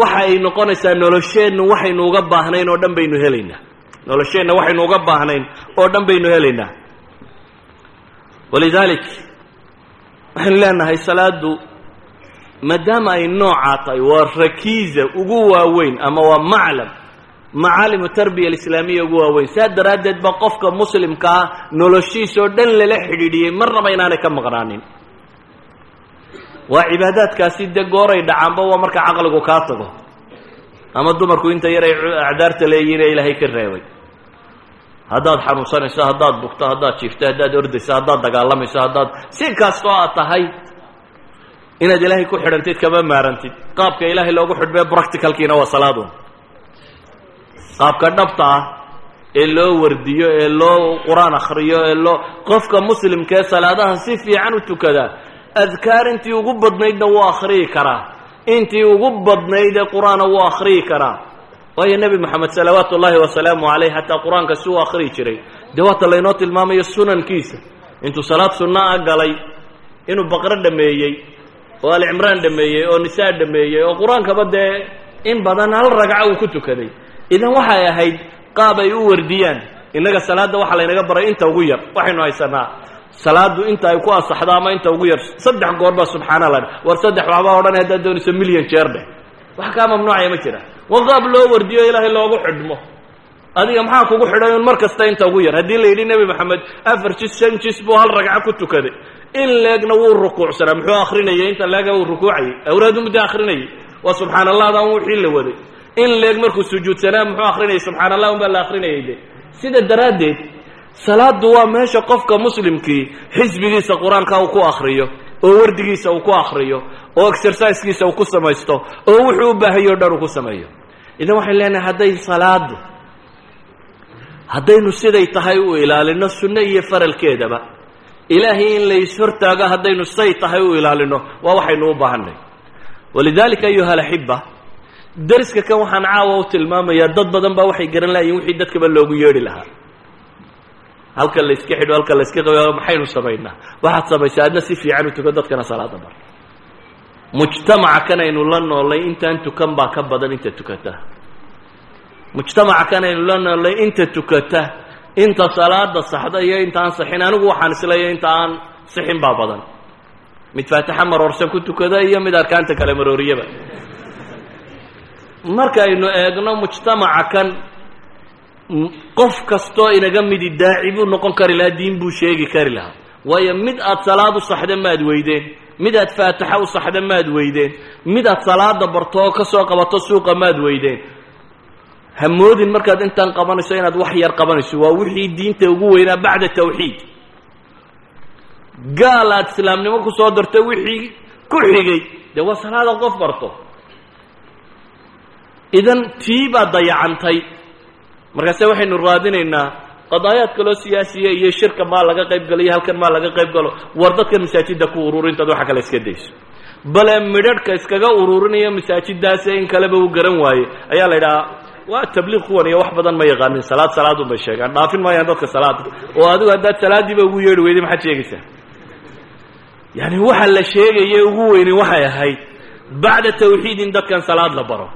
waxa ay noqonaysaa nolosheennu waxaynu uga baahnayn oo dhan baynu helaynaa nolosheenna waxaynu uga baahnayn oo dhan baynu helaynaa walidaalik waxaynu leenahay salaadu maadaama ay noocaa tahay waa rakiiza ugu waaweyn ama waa maclam macaalimu tarbiya alislaamiya ugu waaweyn saa daraaddeed ba qofka muslimka ah noloshiisa oo dhan lala xidhiidhiyey marnaba inaanay ka maqnaanin waa cibaadaadkaasi dee gooray dhacaanba waa marka caqligu kaa tago. Ama dumarku inta yaray acdaarta leeyihiin ee ilaahay ka reebay. Haddaad xanuunsanayso haddaad bugto haddaad jiifto haddaad ordayso haddaad dagaalamayso haddaad si kastoo aad tahay inaad ilaahay ku xidhantid kama maarantid. Qaabka ilaahay loogu xidhbee practicalkiina waa salaadun qaabka dhabta ah ee loo wardiyo ee loo qur'aan akhriyo ee loo qofka muslimka ee salaadaha si fiican u tukadaa adkaar intii ugu badnaydna wuu akhriyi karaa. Intii ugu badnayd ee qur'aana wuu akhriyi karaa. Waayo nebi moxamed salawaatu ullaahi wasalaamu caleyh xataa qur'aanka si uu akhriyi jiray. Dee waata laynoo tilmaamayo sunankiisa. Intuu salaad sunna a galay inuu baqro dhameeyey oo alicimraan dhameeyey oo nisaa dhameeyey oo qur'aankaba dee in badan hal ragca uu ku tukaday. Idan waxay ahayd qaab ay u wardiyaan. Innaga salaadda waxaa laynaga baray inta ugu yar. Waxaynu haysanaa salaadu inta ay ku asaxdo ama inta ugu yar saddex goor baa subxaana la war saddex waxbaa odhan haddaad doonayso milyan jeer dheh wax kaa mamnuucaya ma jira. Waa qaab loo wardiyo ilaahay loogu xidhmo. Adiga maxaa kugu xidhay un mar kasta inta ugu yar? Haddii la yidhi nebi maxamed afar jis shan jis buu hal ragco ku tukaday in leegna wuu rukuucsanaa muxuu akrinayay inta leega uu rukuucayay. Awraadu muddo akrinayay waa subxaan allahdan wixii la waday. In leeg markuu sujuudsanaa muxuu akrinayay subxaan allah unbaa la akrinayay de. Sida daraaddeed salaadu waa meesha qofka muslimkii xisbigiisa qur'aanka uu ku akriyo oo wardigiisa uu ku akriyo oo exercisekiisa uu ku samaysto oo wuxuu u baahayo o dhan uu ku sameeyo. Idan waxay leenahay hadday salaadu haddaynu siday tahay u ilaalino sunno iyo faralkeedaba. Ilaahay in lays hortaago haddaynu say tahay u ilaalino waa waxaynu u baahanay walidalika ayuha alaxiba dariska kan waxaan caawa u tilmaamayaa dad badan baa waxay garan lahayiin wixii dadkaba loogu yeedhi lahaa halka la iska xidho halka la iska qabo maxaynu samaynaa? Waxaad samaysaa adna si fiican u tuko dadkana salaada bar. Mujtamaca kanaynu la noolnay intaan tukan baa ka badan inta tukata. Mujtamaca kanaynu la noolnay inta tukata inta salaada saxda iyo inta aan saxin anigu waxaan isleeya inta aan sixin baa badan. Mid faatixa maroorsan ku tukada iyo mid arkaanta kale marooriyaba. Markaynu eegno mujtamaca kan qof kastoo inaga midi daaci buu noqon kari lahaa diin buu sheegi kari lahaa. Waayo mid aad salaad u saxda maad weydeen mid aad faatixa u saxda maad weydeen mid aad salaada barto oo ka soo qabato suuqa maad weydeen. Ha moodin markaad intaan qabanayso inaad wax yar qabanayso waa wixii diinta ugu weynaa bacda tawxiid. Gaal aad islaamnimo ku soo darto wixii ku xigay dee waa salaada qof barto. Idan tii baad dayacantay markaase waxaynu raadinaynaa qadaayaad kaloo siyaasiya iyo shirka maa laga qayb galo iyo halkan maa laga qayb galo war dadkan masaajidda ku ururi intaad waxa kale iska dayso. Bale midharhka iskaga ururinaya masaajidaase in kaleba uu garan waaye ayaa la idhahaa waa tabliiq kuwan iyo wax badan ma yaqaanin salaad salaadun bay sheegaan dhaafin maayaan dadka salaada oo adigu haddaad salaadiiba ugu yeedhi weyday maxaad sheegaysaa? Yani waxa la sheegaye ugu weyni waxay ahayd bacda tawxiid in dadkan salaad la baro.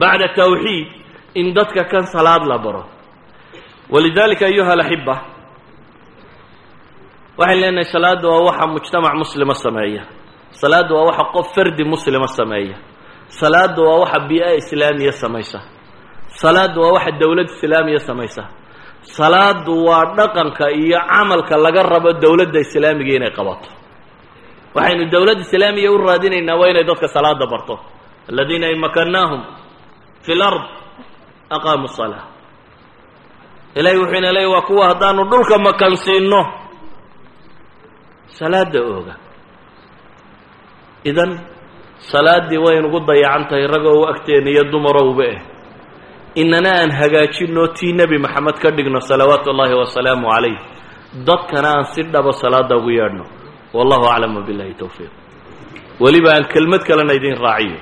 Bacda tawxiid in dadka kan salaad la baro. Walidalika ayuha alaxiba waxayn leenahay salaadda waa waxa mujtamac muslima sameeya. Salaadda waa waxa qof fardi muslima sameeya. Salaadda waa waxa bii'a islaamiya samaysa. Salaaddu waa waxa dowlad islaamiya samaysa. Salaadu waa dhaqanka iyo camalka laga rabo dowladda islaamiga inay qabato. Waxaynu dowlad islaamiya u raadinaynaa waa inay dadka salaada barto. Aladiina in fi lard aqaamu salaa ilahay wuxuu ina leeyay waa kuwa haddaanu dhulka makansiinno salaada ooga. Idan salaaddii waynugu dayacan tahay ragoo u agteena iyo dumarowba eh. Inana aan hagaajinno tii nebi maxamed ka dhigno salawaatu ullaahi wasalaamu calayh. Dadkana aan si dhabo salaada ugu yeedhno. Wallahu aclam wabillahi towfiiq weliba aan kelmad kalena idin raaciyo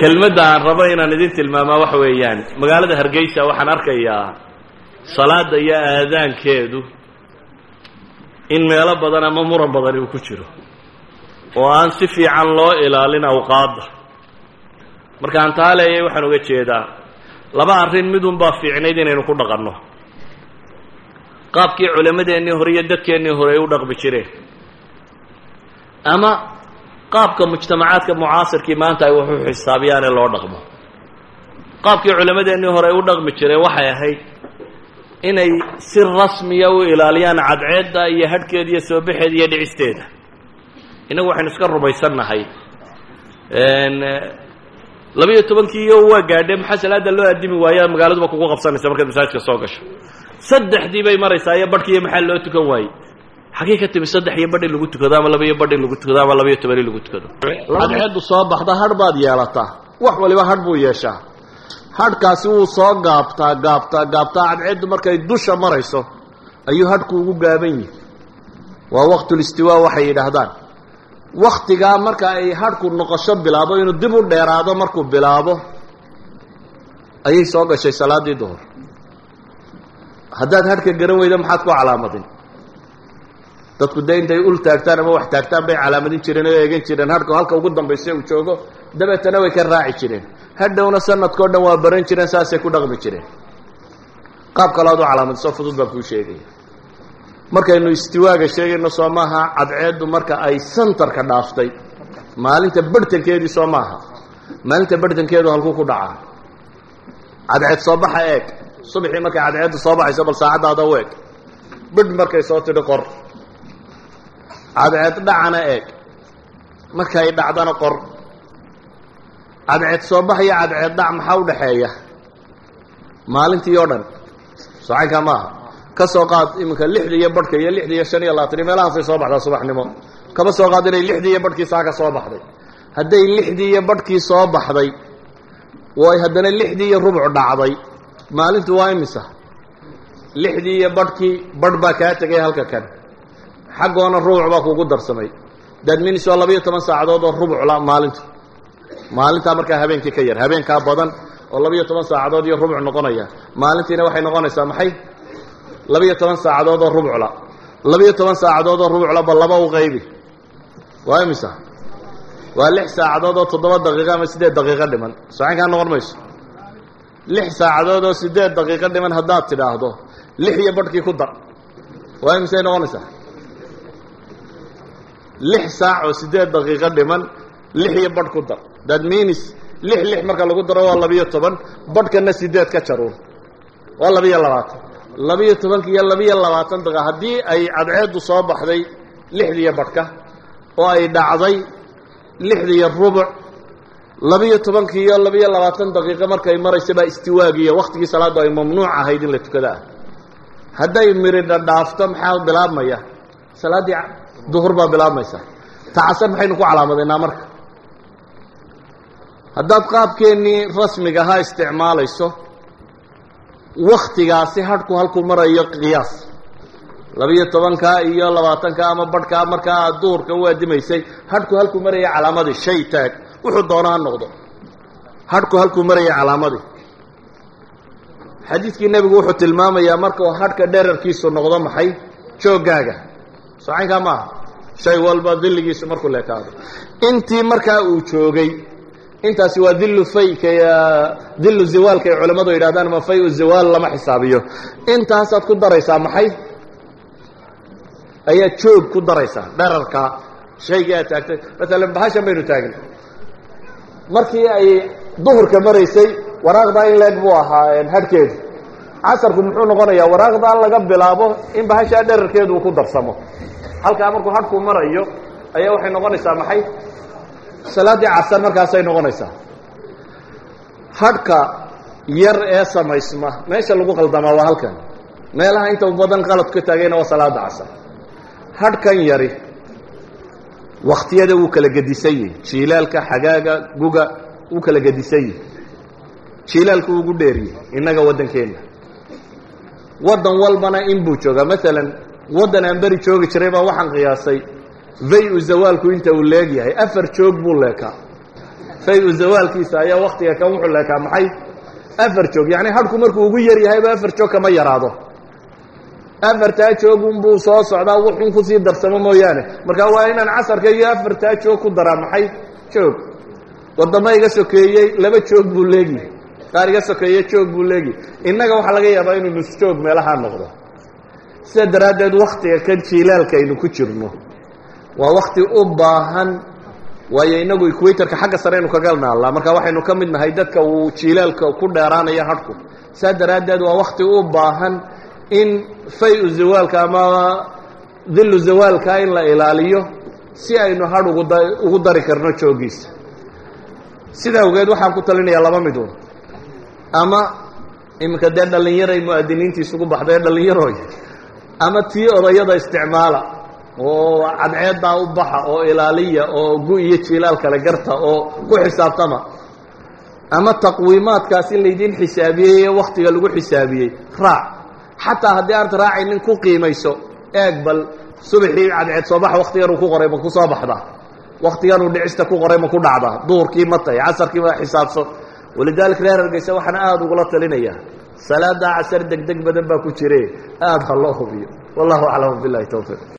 kelmadda aan rabo inaan idin tilmaamaa waxa weeyaan. Magaalada hargeysa waxaan arkayaa salaada iyo aadaankeedu in meelo badan ama muran badani uu ku jiro oo aan si fiican loo ilaalin awqaadda. Markaan taa leeyay waxaan uga jeedaa laba arrin midun baa fiicnayd inaynu ku dhaqanno. Qaabkii culammadeennii hore iyo dadkeennii hore ay u dhaqmi jireen. Ama qaabka mujtamacaadka mucaasirkii maanta ay wax u xisaabiyaane loo dhaqmo. Qaabkii culammadeennii hore ay u dhaqmi jireen waxay ahayd inay si rasmiya u ilaaliyaan cadceedda iyo hadhkeeda iyo soo baxeeda iyo dhicisteeda. Innagu waxaynu iska rumaysannahay. Labiiyo tobankiiyo waa gaadhee maxaa salaada loo addimi waayaa magaaladuba kugu qabsanaysa markaad masaajidka soo gasho? Saddexdii bay maraysaa iyo badhkiiyo maxaa loo tukan waayey xagee ka timi saddex iyo badh in lagu tukado ama laba iyo badh in lagu tukado ama laba iyo toban in lagu tukado? Cadceeddu soo baxda hadh baad yeelataa. Wax waliba hadh buu yeeshaa. Hadhkaasi wuu soo gaabtaa gaabtaa gaabtaa. Cadceeddu markay dusha marayso ayuu hadhku ugu gaaban yihi waa waqtulistiwaa waxay yidhaahdaan. Waktigaa marka ay hadhku noqosho bilaabo inuu dib u dheeraado markuu bilaabo ayay soo gashay salaaddii duhur. Haddaad hadhka garan weydo maxaad ku calaamadin dadku dee intay ul taagtaan ama wax taagtaan bay calaamadin jireen oo eegan jireen. Hadhku halka ugu dambaysa uu joogo dabeetana way ka raaci jireen. Hadhowna sanadkao dhan waa baran jireen saasay ku dhaqmi jireen. Qaab kaload u calaamadiso fudud baan kuu sheegaya. Markaynu istiwaaga sheegayno soo maaha cadceeddu marka ay santarka dhaaftay. Maalinta barhtankeedii soo maaha maalinta barhtankeedu halkuu ku dhacaa. Cadceed soo baxa eeg. Subaxii markay cadceeddu soo baxayso bal saacaddaada u eg bidh markay soo tidhi qor cadceed dhacana eeg. Markay dhacdana qor. Cadceed soo bax iyo cadceed dhac maxaa u dhaxeeya? Maalintii oo dhan. Socankaa maaha ka soo qaad iminka lixdii iyo badhka iyo lixdii iyo shan iyo labaatan. Iyo meelahaasay soo baxdaa subaxnimo. Kaba soo qaad inay lixdii iyo badhkii saa ka soo baxday. Hadday lixdii iyo badhkii soo baxday way haddana lixdii iyo rubuc dhacday. Maalintu waa imisa? Lixdii iyo badhkii badh baa kaa tegay halka kan xaggoona rubuc baa kuugu darsamay. Dadminis waa labayo toban saacadood oo rubucla maalintu. Maalintaa markaa habeenkii ka yar habeenkaa badan oo labayo toban saacadood iyo rubuc noqonaya. Maalintiina waxay noqonaysaa maxay? Labayo toban saacadood oo rubucla labayo toban saacadood oo rubucla ba laba u qaybi. Waa imisa waa lix saacadood oo toddoba daqiiqo ama siddeed daqiiqo dhiman. Socankaa noqon mayso. Lix saacadood oo siddeed daqiiqo dhiman haddaad tidhaahdo. Lix iyo badhkii ku dar. Waa imisay noqonaysaa lix saac oo siddeed daqiiqo dhiman lix iyo badh ku dar. That means lix lix marka lagu daro waa labiyo toban badhkana siddeed ka jaruun waa labiyo labaatan. Labiyo tobanka iyo labiyo labaatan daqiiqa haddii ay cadceeddu soo baxday lixdiiyo badhka oo ay dhacday lixdiiyo rubuc labiyo tobanki iyo labiyo labaatan daqiiqo markay maraysa baa istiwaagiiyo waktigii salaaddu ay mamnuuc ahayd in la tukada ah. Hadday miridha dhaafto maxaa bilaabmaya? Salaaddii duhur baa bilaabmaysa. Tacasar maxaynu ku calaamadaynaa marka? Haddaad qaabkeennii rasmiga ahaa isticmaalayso waktigaasi hadhku halkuu marayo qiyaas. Labiyo tobanka iyo labaatanka ama badhkaa markaa aad duhurka u adimaysay hadhku halkuu maraya calaamadii shay taag. Wuxuu doona ha noqdo. Hadhku halkuu maraya calaamadii xadiidkii nebigu wuxuu tilmaamayaa markuu hadhka dherarkiisu noqdo maxay? Jooggaaga socaynkaa maaha shay walba dilligiisu markuu leekaado. Intii markaa uu joogay intaasi waa dillu fayka dillu ziwaalka ay culammadu yidhahdaan ama fay u ziwaal lama xisaabiyo. Intaasaad ku daraysaa maxay? Ayaad joog ku daraysaa dherarkaa shaygii aad taagtay. Maalan bahashan baynu taagin. Markii ay duhurka maraysay waraaqdaa in leeg buu ahaa hadhkeedu casarku muxuu noqonayaa waraaqdaa laga bilaabo in bahashaa dherarkeedu ku darsamo halkaa markuu hadhku marayo ayaa waxay noqonaysaa maxay? Salaaddii casar markaasay noqonaysaa. Hadhka yar ee samaysma meesha lagu qaldamaa waa halkan. Meelaha inta badan qalad ka taagayna waa salaada casar. Hadhkan yari waktiyada wuu kala gedisan yihi jiilaalka xagaaga guga wuu kala gedisan yihi jiilaalku ugu dheeriye innaga waddankeenna waddan walbana in buu joogaa maalan waddan aan beri joogi jiray baa waxaan qiyaasay fay-u zawaalku inta uu leegyahay afar joog buu leekaa. Fay-u zawaalkiisa ayaa waktiga kan wuxuu leekaa maxay? Afar joog yacni hadhku markuu ugu yar yahayba afar joog kama yaraado. Afartaa joogunbuu soo socdaa wuxun ku sii darsamo mooyaane. Markaa waa inaan casarka iyo afartaa joog ku daraa maxay? Joog. Waddamo iga sokeeyey laba joog buu leegyahay qaar iga sokeeye joog buu leegyahay innaga waxaa laga yaabaa inuu nus joog meelahaa noqdo sidaa daraaddeed waktiga kan jiilaalka aynu ku jirno waa wakti u baahan waayo inagu equatorka xagga sare aynu kaga naallaa marka waxaynu ka mid nahay dadka uu jiilaalka ku dheeraanaya hadhku. Saa daraaddeed waa wakti u baahan in fay-u zawaalka ama dillu zawaalka in la ilaaliyo si aynu hadh ugu dari karno joogiisa sidaa awgeed waxaan ku talinayaa laba miduun ama iminka dee dhallinyaray mu'adiniintii isugu baxday dhallinyarooy ama tii odayada isticmaala. Oo cadceeddaa u baxa oo ilaaliya oo gu iyo jiilaal kale garta oo ku xisaabtama. Ama taqwiimaadkaas in laydiin xisaabiyey waktiga lagu xisaabiyey. Raac. Xataa haddii aad raacaynin ku qiimayso eeg bal subaxii cadceed soo baxa waktiganuu ku qoray ma ku soo baxdaa. Waktiganuu dhicista ku qoray ma ku dhacdaa. Duhurkii ma tahay casarkii ma xisaabso. Walidaalika reer hargeysa waxaan aada ugula talinayaa salaada casar deg deg badan baa ku jire. Aada ha loo hubiyo. Wallahu aclam billahi towfiiq